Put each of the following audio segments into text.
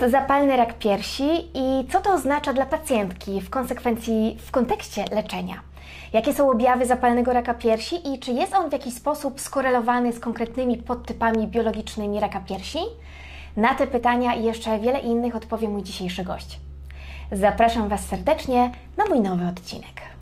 jest zapalny rak piersi i co to oznacza dla pacjentki w konsekwencji w kontekście leczenia? Jakie są objawy zapalnego raka piersi i czy jest on w jakiś sposób skorelowany z konkretnymi podtypami biologicznymi raka piersi? Na te pytania i jeszcze wiele innych odpowie mój dzisiejszy gość. Zapraszam Was serdecznie na mój nowy odcinek.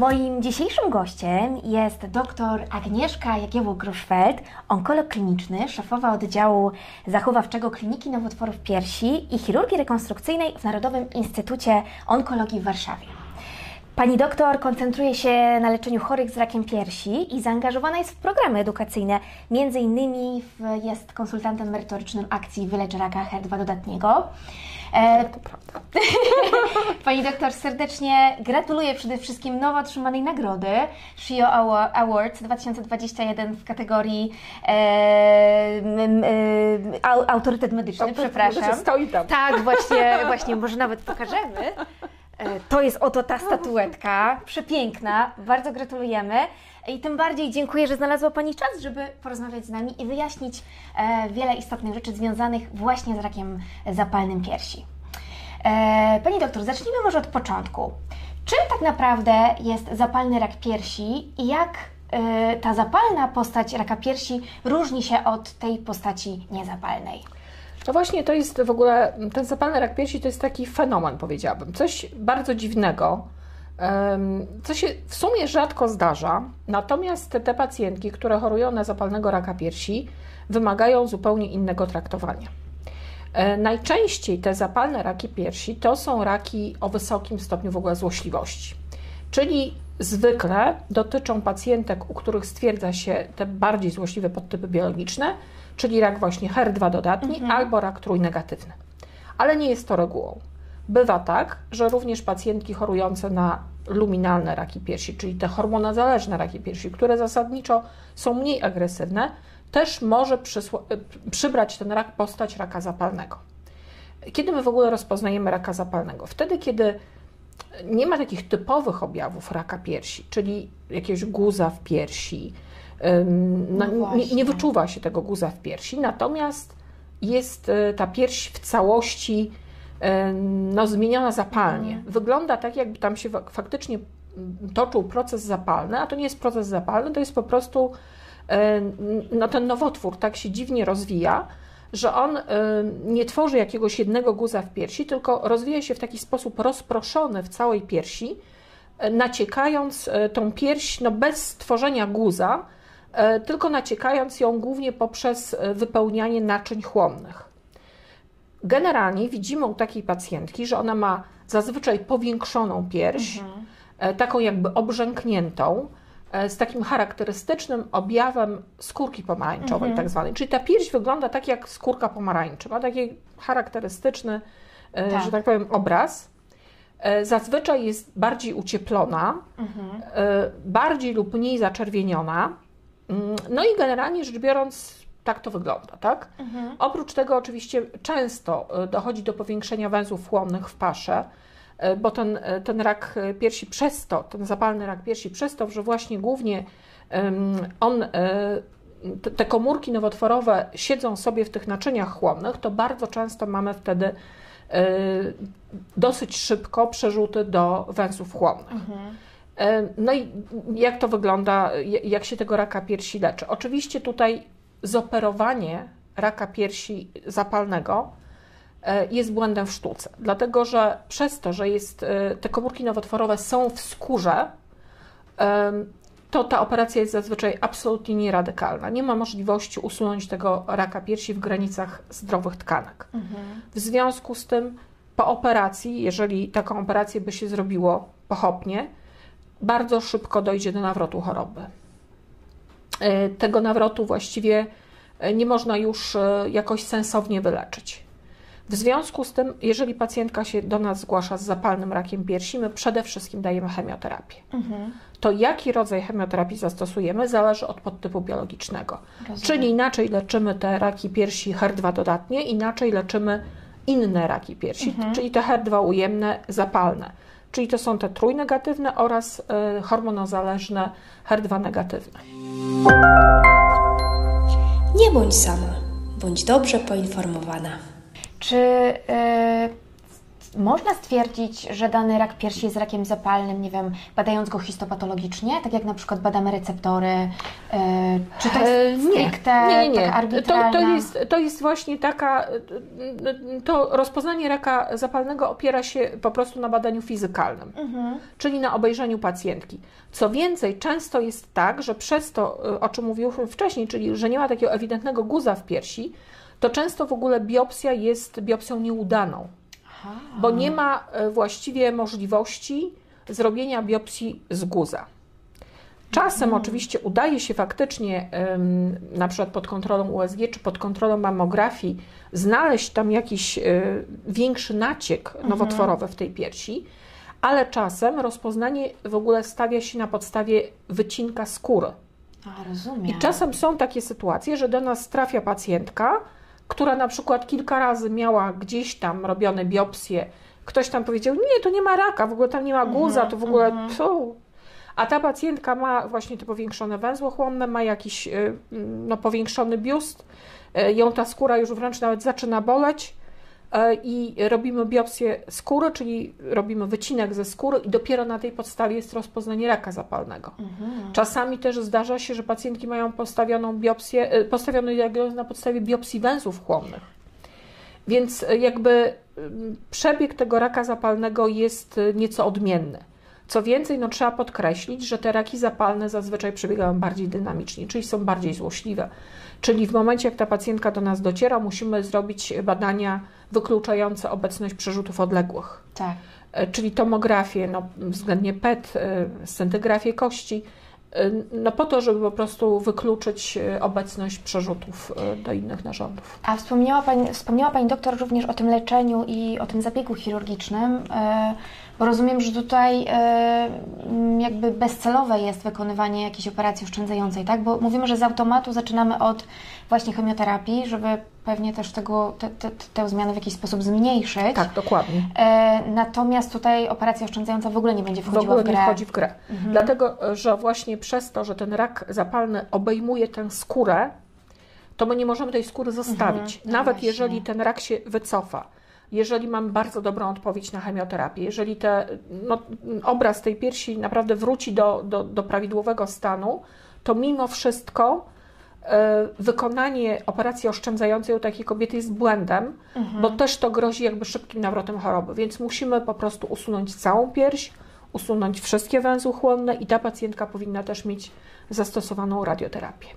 Moim dzisiejszym gościem jest dr Agnieszka Jagiełło-Gruszfeld, onkolog kliniczny, szefowa oddziału zachowawczego Kliniki Nowotworów Piersi i Chirurgii Rekonstrukcyjnej w Narodowym Instytucie Onkologii w Warszawie. Pani doktor koncentruje się na leczeniu chorych z rakiem piersi i zaangażowana jest w programy edukacyjne. Między innymi jest konsultantem merytorycznym akcji Wylecz raka HER2 dodatniego. E, Pani doktor, serdecznie gratuluję przede wszystkim nowo otrzymanej nagrody SHIO Awards 2021 w kategorii e, e, autorytet medyczny, przepraszam. Stoi tam. Tak, właśnie, właśnie, może nawet pokażemy. E, to jest oto ta statuetka, przepiękna, bardzo gratulujemy. I tym bardziej dziękuję, że znalazła Pani czas, żeby porozmawiać z nami i wyjaśnić e, wiele istotnych rzeczy związanych właśnie z rakiem zapalnym piersi. E, pani doktor, zacznijmy może od początku. Czym tak naprawdę jest zapalny rak piersi i jak ta zapalna postać raka piersi różni się od tej postaci niezapalnej? No właśnie, to jest w ogóle, ten zapalny rak piersi to jest taki fenomen, powiedziałabym. Coś bardzo dziwnego, co się w sumie rzadko zdarza. Natomiast te pacjentki, które chorują na zapalnego raka piersi, wymagają zupełnie innego traktowania. E, najczęściej te zapalne raki piersi to są raki o wysokim stopniu w ogóle złośliwości. Czyli zwykle dotyczą pacjentek, u których stwierdza się te bardziej złośliwe podtypy biologiczne, czyli rak właśnie HER2 dodatni mhm. albo rak trójnegatywny. Ale nie jest to regułą. Bywa tak, że również pacjentki chorujące na luminalne raki piersi, czyli te hormonozależne raki piersi, które zasadniczo są mniej agresywne, też może przybrać ten rak postać raka zapalnego. Kiedy my w ogóle rozpoznajemy raka zapalnego? Wtedy, kiedy nie ma takich typowych objawów raka piersi, czyli jakiegoś guza w piersi, no, no nie, nie, wyczuwa się tego guza w piersi, natomiast jest e, ta pierś w całości no, zmieniona zapalnie. Mhm. Wygląda tak, jakby tam się faktycznie toczył proces zapalny, a to nie jest proces zapalny, to jest po prostu no, ten nowotwór tak się dziwnie rozwija, że on nie tworzy jakiegoś jednego guza w piersi, tylko rozwija się w taki sposób rozproszony w całej piersi, e, naciekając e, tą pierś no, bez tworzenia guza, tylko naciekając ją głównie poprzez wypełnianie naczyń chłonnych. Generalnie widzimy u takiej pacjentki, że ona ma zazwyczaj powiększoną pierś, mhm. Taką jakby obrzękniętą, z takim charakterystycznym objawem skórki pomarańczowej, mhm. tak zwanej. Czyli ta pierś wygląda tak jak skórka pomarańczy. Ma taki charakterystyczny, tak. że tak powiem, obraz. Zazwyczaj jest bardziej ucieplona, mhm. bardziej lub mniej zaczerwieniona Mm, no i generalnie rzecz biorąc, tak to wygląda, tak? Mhm. Oprócz tego oczywiście często e, dochodzi do powiększenia węzłów chłonnych w pasze, e, bo ten, e, ten rak piersi przez to, ten zapalny rak piersi przez to, że właśnie głównie on, te komórki nowotworowe siedzą sobie w tych naczyniach chłonnych, to bardzo często mamy wtedy dosyć szybko przerzuty do węzłów chłonnych. Mhm. E, no i jak to wygląda, jak się tego raka piersi leczy? Oczywiście tutaj zoperowanie raka piersi zapalnego e, jest błędem w sztuce, dlatego że przez to, że jest, e, te komórki nowotworowe są w skórze, to ta operacja jest zazwyczaj absolutnie nieradykalna. Nie ma możliwości usunąć tego raka piersi w granicach zdrowych tkanek. Mhm. W związku z tym, po operacji, jeżeli taką operację by się zrobiło pochopnie, bardzo szybko dojdzie do nawrotu choroby. E, tego nawrotu właściwie e, nie można już e, jakoś sensownie wyleczyć. W związku z tym, jeżeli pacjentka się do nas zgłasza z zapalnym rakiem piersi, my przede wszystkim dajemy chemioterapię. Mhm. To jaki rodzaj chemioterapii zastosujemy, zależy od podtypu biologicznego. Rozumiem. Czyli inaczej leczymy te raki piersi HER2 dodatnie, inaczej leczymy inne raki piersi, mhm. czyli te HER2 ujemne, zapalne. czyli to są te trójnegatywne oraz y, hormonozależne HER2 negatywne. Nie bądź sama, bądź dobrze poinformowana. Czy y, można stwierdzić, że dany rak piersi jest rakiem zapalnym, nie wiem, badając go histopatologicznie, tak jak na przykład badamy receptory? Y, czy to jest E, nie, stricte, nie, nie, nie. taka To, to, jest, to jest właśnie taka, to rozpoznanie raka zapalnego opiera się po prostu na badaniu fizykalnym, Mhm. czyli na obejrzeniu pacjentki. Co więcej, często jest tak, że przez to, o czym mówiłem wcześniej, czyli że nie ma takiego ewidentnego guza w piersi, to często w ogóle biopsja jest biopsją nieudaną, Aha. bo nie ma e, właściwie możliwości zrobienia biopsji z guza. Czasem oczywiście udaje się faktycznie, na przykład pod kontrolą USG czy pod kontrolą mammografii, znaleźć tam jakiś e, większy naciek nowotworowy w tej piersi, ale czasem rozpoznanie w ogóle stawia się na podstawie wycinka skóry. A, rozumiem. I czasem są takie sytuacje, że do nas trafia pacjentka, która na przykład kilka razy miała gdzieś tam robione biopsje, ktoś tam powiedział, nie, to nie ma raka, w ogóle tam nie ma guza, to w ogóle tu. A ta pacjentka ma właśnie te powiększone węzły chłonne, ma jakiś y, no, powiększony biust, y, ją ta skóra już wręcz nawet zaczyna boleć i robimy biopsję skóry, czyli robimy wycinek ze skóry i dopiero na tej podstawie jest rozpoznanie raka zapalnego. Mhm. Czasami też zdarza się, że pacjentki mają postawioną biopsję, y, postawioną diagnozę na podstawie biopsji węzłów chłonnych. Więc jakby ym, przebieg tego raka zapalnego jest y, nieco odmienny. Co więcej, no trzeba podkreślić, że te raki zapalne zazwyczaj przebiegają bardziej dynamicznie, czyli są bardziej złośliwe. Czyli w momencie, jak ta pacjentka do nas dociera, musimy zrobić badania wykluczające obecność przerzutów odległych. Tak. E, czyli tomografię, no, względnie PET, e, scentygrafię kości, e, no po to, żeby po prostu wykluczyć obecność przerzutów do innych narządów. A wspomniała pani, wspomniała pani doktor również o tym leczeniu i o tym zabiegu chirurgicznym, rozumiem, że tutaj e, jakby bezcelowe jest wykonywanie jakiejś operacji oszczędzającej, tak? Bo mówimy, że z automatu zaczynamy od właśnie chemioterapii, żeby pewnie też tego, te, te, tę zmianę w jakiś sposób zmniejszyć. Tak, dokładnie. E, natomiast tutaj operacja oszczędzająca w ogóle nie będzie W wchodziła ogóle w grę. nie wchodzi w grę. Dlatego, że właśnie przez to, że ten rak zapalny obejmuje tę skórę, to my nie możemy tej skóry zostawić. No Nawet właśnie. jeżeli ten rak się wycofa, jeżeli mamy bardzo dobrą odpowiedź na chemioterapię, jeżeli te, no, obraz tej piersi naprawdę wróci do, do, do prawidłowego stanu, to mimo wszystko e, wykonanie operacji oszczędzającej u takiej kobiety jest błędem, bo też to grozi jakby szybkim nawrotem choroby, więc musimy po prostu usunąć całą pierś, usunąć wszystkie węzły chłonne i ta pacjentka powinna też mieć zastosowaną radioterapię.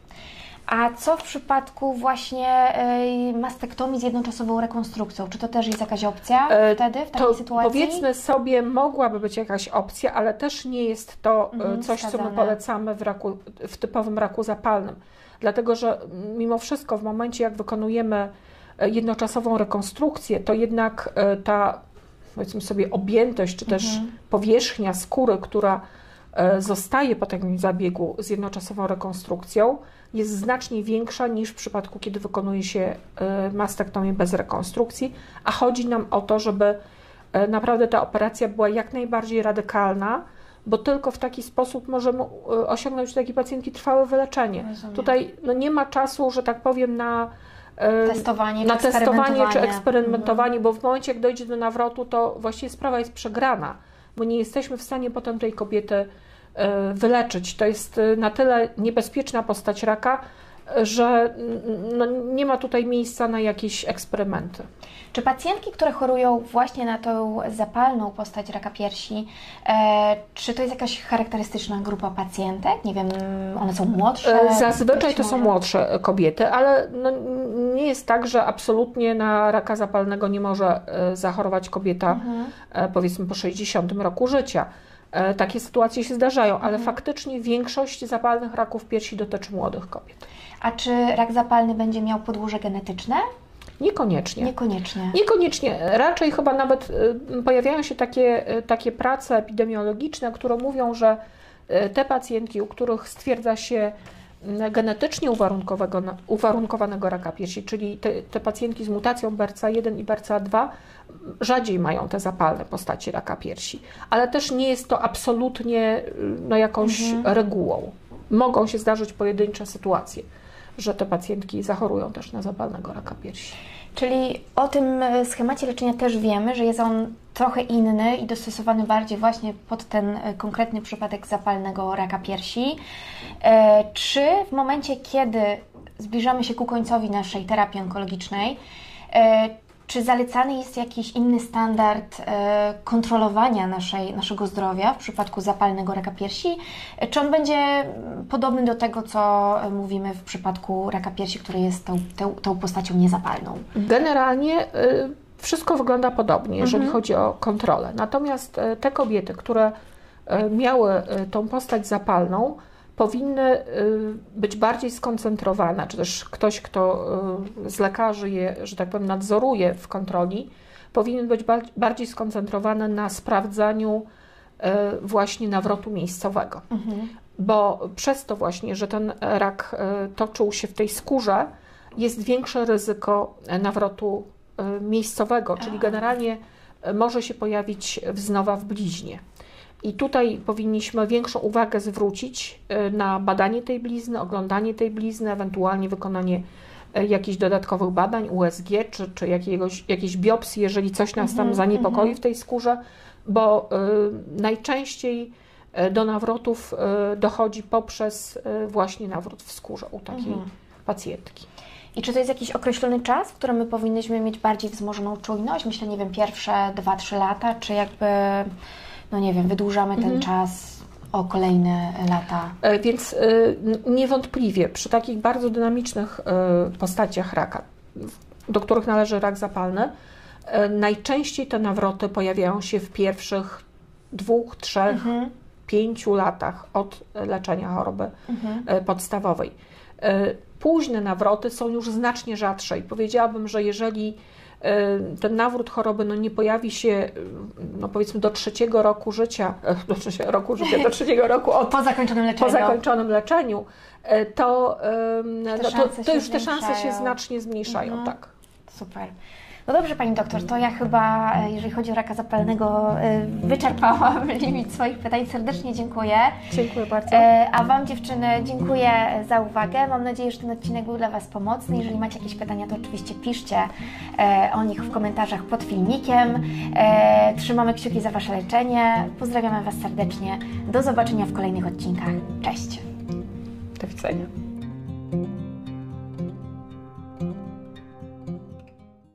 A co w przypadku właśnie e, mastektomii z jednoczasową rekonstrukcją? Czy to też jest jakaś opcja E, wtedy, w takiej To sytuacji? powiedzmy sobie, mogłaby być jakaś opcja, ale też nie jest to e, Mhm, coś, co my wskazane. polecamy w, raku, w typowym raku zapalnym. Dlatego, że mimo wszystko w momencie, jak wykonujemy jednoczasową rekonstrukcję, to jednak ta, powiedzmy sobie, objętość, czy też Mhm. powierzchnia skóry, która zostaje po takim zabiegu z jednoczasową rekonstrukcją, jest znacznie większa niż w przypadku, kiedy wykonuje się e, mastektomię bez rekonstrukcji, a chodzi nam o to, żeby e, naprawdę ta operacja była jak najbardziej radykalna, bo tylko w taki sposób możemy e, osiągnąć u takiej pacjentki trwałe wyleczenie. Rozumiem. Tutaj no, nie ma czasu, że tak powiem, na e, Testowanie, na czy testowanie czy eksperymentowanie. eksperymentowanie, bo w momencie, jak dojdzie do nawrotu, to właściwie sprawa jest przegrana, bo nie jesteśmy w stanie potem tej kobiety e, wyleczyć. To jest e, na tyle niebezpieczna postać raka, e, że no, nie ma tutaj miejsca na jakieś eksperymenty. Czy pacjentki, które chorują właśnie na tą zapalną postać raka piersi, e, czy to jest jakaś charakterystyczna grupa pacjentek? Nie wiem, one są młodsze? Zazwyczaj to są młodsze kobiety, ale no, nie jest tak, że absolutnie na raka zapalnego nie może e, zachorować kobieta Mhm. e, powiedzmy po 60 roku życia. E, Takie sytuacje się zdarzają, ale Mhm. faktycznie większość zapalnych raków piersi dotyczy młodych kobiet. A czy rak zapalny będzie miał podłoże genetyczne? Niekoniecznie. Niekoniecznie. Niekoniecznie. Raczej chyba nawet pojawiają się takie, takie prace epidemiologiczne, które mówią, że te pacjentki, u których stwierdza się genetycznie uwarunkowanego, uwarunkowanego raka piersi, czyli te, te pacjentki z mutacją BRCA1 i BRCA2 rzadziej mają te zapalne postaci raka piersi, ale też nie jest to absolutnie no, jakąś mhm. regułą. Mogą się zdarzyć pojedyncze sytuacje, że te pacjentki zachorują też na zapalnego raka piersi. Czyli o tym e, schemacie leczenia też wiemy, że jest on trochę inny i dostosowany bardziej właśnie pod ten e, konkretny przypadek zapalnego raka piersi. E, czy w momencie, kiedy zbliżamy się ku końcowi naszej terapii onkologicznej, czy zalecany jest jakiś inny standard e, kontrolowania naszej, naszego zdrowia w przypadku zapalnego raka piersi? Czy on będzie podobny do tego, co mówimy w przypadku raka piersi, który jest tą, tą, tą postacią niezapalną? Generalnie y, wszystko wygląda podobnie, jeżeli mhm. chodzi o kontrolę. Natomiast te kobiety, które miały tą postać zapalną, powinny y, być bardziej skoncentrowane, czy też ktoś, kto y, z lekarzy je, że tak powiem, nadzoruje w kontroli, powinien być bardziej skoncentrowany na sprawdzaniu y, właśnie nawrotu miejscowego. Mhm. Bo przez to właśnie, że ten rak toczył się w tej skórze, jest większe ryzyko nawrotu miejscowego, czyli generalnie może się pojawić wznowa w bliźnie. I tutaj powinniśmy większą uwagę zwrócić e, na badanie tej blizny, oglądanie tej blizny, ewentualnie wykonanie e, jakichś dodatkowych badań, USG czy, czy jakiegoś, jakiejś biopsji, jeżeli coś nas tam mhm, zaniepokoi mhm. w tej skórze, bo y, najczęściej do nawrotów y, dochodzi poprzez y, właśnie nawrót w skórze u takiej mhm. pacjentki. I czy to jest jakiś określony czas, w którym my powinniśmy mieć bardziej wzmożoną czujność? Myślę, nie wiem, pierwsze 2-3 lata, czy jakby no nie wiem, wydłużamy ten mhm. czas o kolejne lata. E, więc e, niewątpliwie przy takich bardzo dynamicznych e, postaciach raka, do których należy rak zapalny, najczęściej te nawroty pojawiają się w pierwszych dwóch, trzech, mhm. pięciu latach od leczenia choroby mhm. podstawowej. Późne nawroty są już znacznie rzadsze i powiedziałabym, że jeżeli ten nawrót choroby no, nie pojawi się, no, powiedzmy, do trzeciego roku życia, do trzeciego roku życia, do trzeciego roku od, po zakończonym leczeniu, po zakończonym leczeniu to, no, to, to już te szanse się znacznie zmniejszają. Mhm. Tak. Super. No dobrze, Pani doktor, to ja chyba, e, jeżeli chodzi o raka zapalnego, e, wyczerpałam limit swoich pytań. Serdecznie dziękuję. Dziękuję bardzo. E, a Wam, dziewczyny, dziękuję za uwagę. Mam nadzieję, że ten odcinek był dla Was pomocny. Jeżeli macie jakieś pytania, to oczywiście piszcie o nich w komentarzach pod filmikiem. Trzymamy kciuki za Wasze leczenie. Pozdrawiamy Was serdecznie. Do zobaczenia w kolejnych odcinkach. Cześć. Do widzenia.